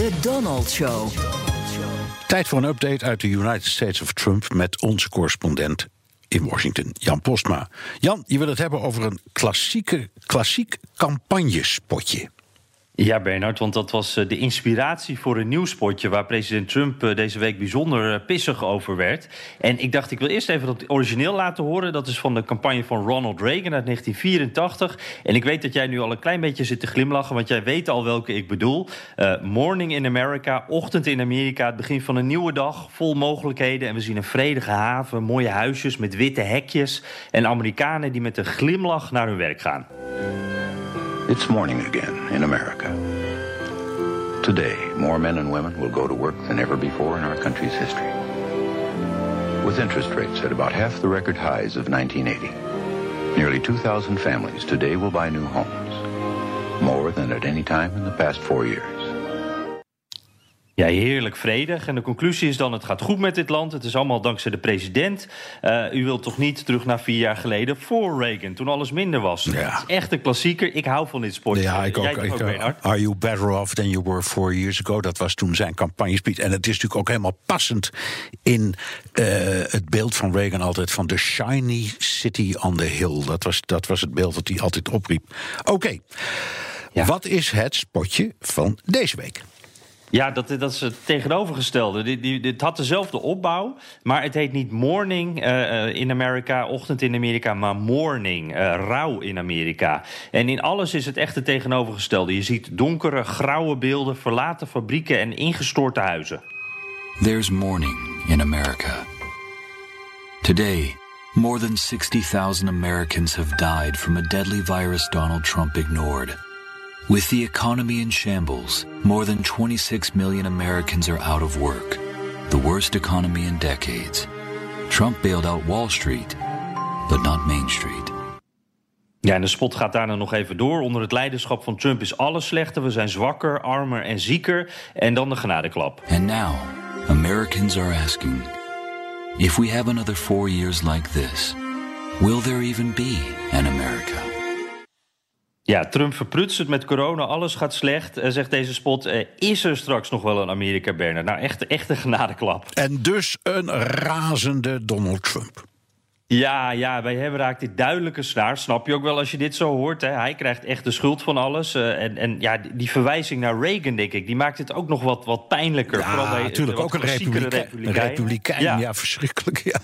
De Donald Show. Tijd voor een update uit de United States of Trump met onze correspondent in Washington, Jan Postma. Jan, je wil het hebben over een klassieke, klassiek campagnespotje. Ja, Bernard, want dat was eh, de inspiratie voor een nieuw spotje waar president Trump eh, deze week bijzonder eh, pissig over werd. En ik dacht, ik wil eerst even dat origineel laten horen. Dat is van de campagne van Ronald Reagan uit 1984. En ik weet dat jij nu al een klein beetje zit te glimlachen, want jij weet al welke ik bedoel. morning in America, ochtend in Amerika, het begin van een nieuwe dag, vol mogelijkheden. En we zien een vredige haven, mooie huisjes met witte hekjes en Amerikanen die met een glimlach naar hun werk gaan. It's morning again in America. Today, more men and women will go to work than ever before in our country's history. With interest rates at about half the record highs of 1980, nearly 2,000 families today will buy new homes, more than at any time in the past four years. Ja, heerlijk vredig. En de conclusie is dan: het gaat goed met dit land. Het is allemaal dankzij de president. Uh, u wilt toch niet terug naar vier jaar geleden voor Reagan, toen alles minder was. Ja. Het is echt een klassieker. Ik hou van dit sport. Ja, ik ook. Ik, ook Are you better off than you were four years ago? Dat was toen zijn campagnespeech. En het is natuurlijk ook helemaal passend in uh, het beeld van Reagan altijd van de shiny city on the hill. Dat was, dat was het beeld dat hij altijd opriep. Oké. Okay. Ja. Wat is het spotje van deze week? Ja, dat, dat is het tegenovergestelde. Die, dit had dezelfde opbouw, maar het heet niet morning uh, in Amerika, ochtend in Amerika, maar morning, uh, rouw in Amerika. En in alles is het echt het tegenovergestelde. Je ziet donkere, grauwe beelden, verlaten fabrieken en ingestorte huizen. There's morning in America. Today, more than 60,000 Americans have died from a deadly virus Donald Trump ignored. With the economy in shambles, more than 26 million Americans are out of work. The worst economy in decades. Trump bailed out Wall Street, but not Main Street. Ja, en de spot gaat daarna nog even door. Onder het leiderschap van Trump is alles slechter. We zijn zwakker, armer en zieker. En dan de genadeklap. And now, Americans are asking... If we have another four years like this... Will there even be an America? Ja, Trump verprutst het met corona, alles gaat slecht, eh, zegt deze spot. Eh, is er straks nog wel een Amerika, Bernard? Nou, echt, echt een genadeklap. En dus een razende Donald Trump. Ja, ja, bij hem raakt dit duidelijke snaar. Snap je ook wel als je dit zo hoort. Hè? Hij krijgt echt de schuld van alles. Uh, en, en ja, die verwijzing naar Reagan, denk ik, die maakt het ook nog wat, wat pijnlijker. Ja, Vooral natuurlijk. Ook een republikein. republikein. Ja. ja, verschrikkelijk. Ja.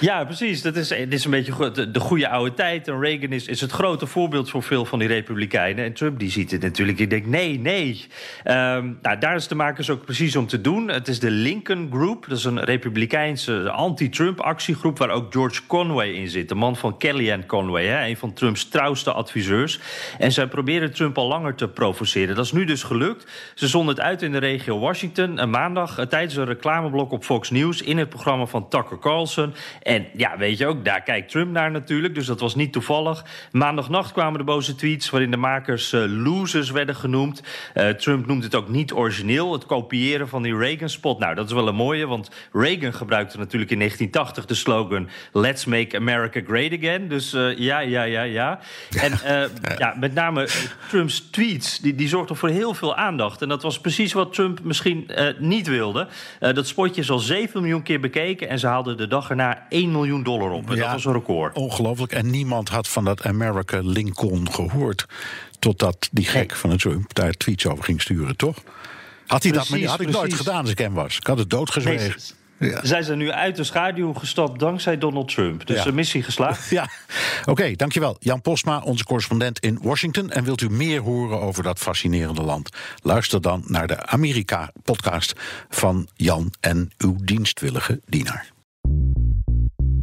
Ja, precies. Dat is, het is een beetje de, de goede oude tijd. En Reagan is, is het grote voorbeeld voor veel van die republikeinen. En Trump die ziet het natuurlijk. Die denkt, nee, nee. Um, nou, daar is de makers ook precies om te doen. Het is de Lincoln Group. Dat is een republikeinse anti-Trump actiegroep... waar ook George Conway in zit. De man van Kellyanne Conway. Hè, een van Trumps trouwste adviseurs. En zij proberen Trump al langer te provoceren. Dat is nu dus gelukt. Ze zonden het uit in de regio Washington. Een maandag eh, tijdens een reclameblok op Fox News... in het programma van Tucker Carlson... En ja, weet je ook, daar kijkt Trump naar natuurlijk. Dus dat was niet toevallig. Maandagnacht kwamen de boze tweets waarin de makers uh, losers werden genoemd. Uh, Trump noemt het ook niet origineel, het kopiëren van die Reagan-spot. Nou, dat is wel een mooie, want Reagan gebruikte natuurlijk in 1980 de slogan... Let's make America great again. Dus uh, ja, ja, ja, ja. En ja, met name Trumps tweets, die, die zorgden voor heel veel aandacht. En dat was precies wat Trump misschien niet wilde. dat spotje is al 7 miljoen keer bekeken... en ze haalden de dag erna 1 miljoen dollar op. En dat was een record. Ongelooflijk. En niemand had van dat America Lincoln gehoord. Totdat die gek van het Trump daar tweets over ging sturen, toch? Had hij dat, maar had ik nooit gedaan als ik hem was. Ik had het doodgezwegen. Ja. Zij zijn nu uit de schaduw gestapt dankzij Donald Trump. Dus de missie geslaagd. Ja, oké, dankjewel. Jan Posma, onze correspondent in Washington. En wilt u meer horen over dat fascinerende land? Luister dan naar de Amerika-podcast van Jan en uw dienstwillige dienaar.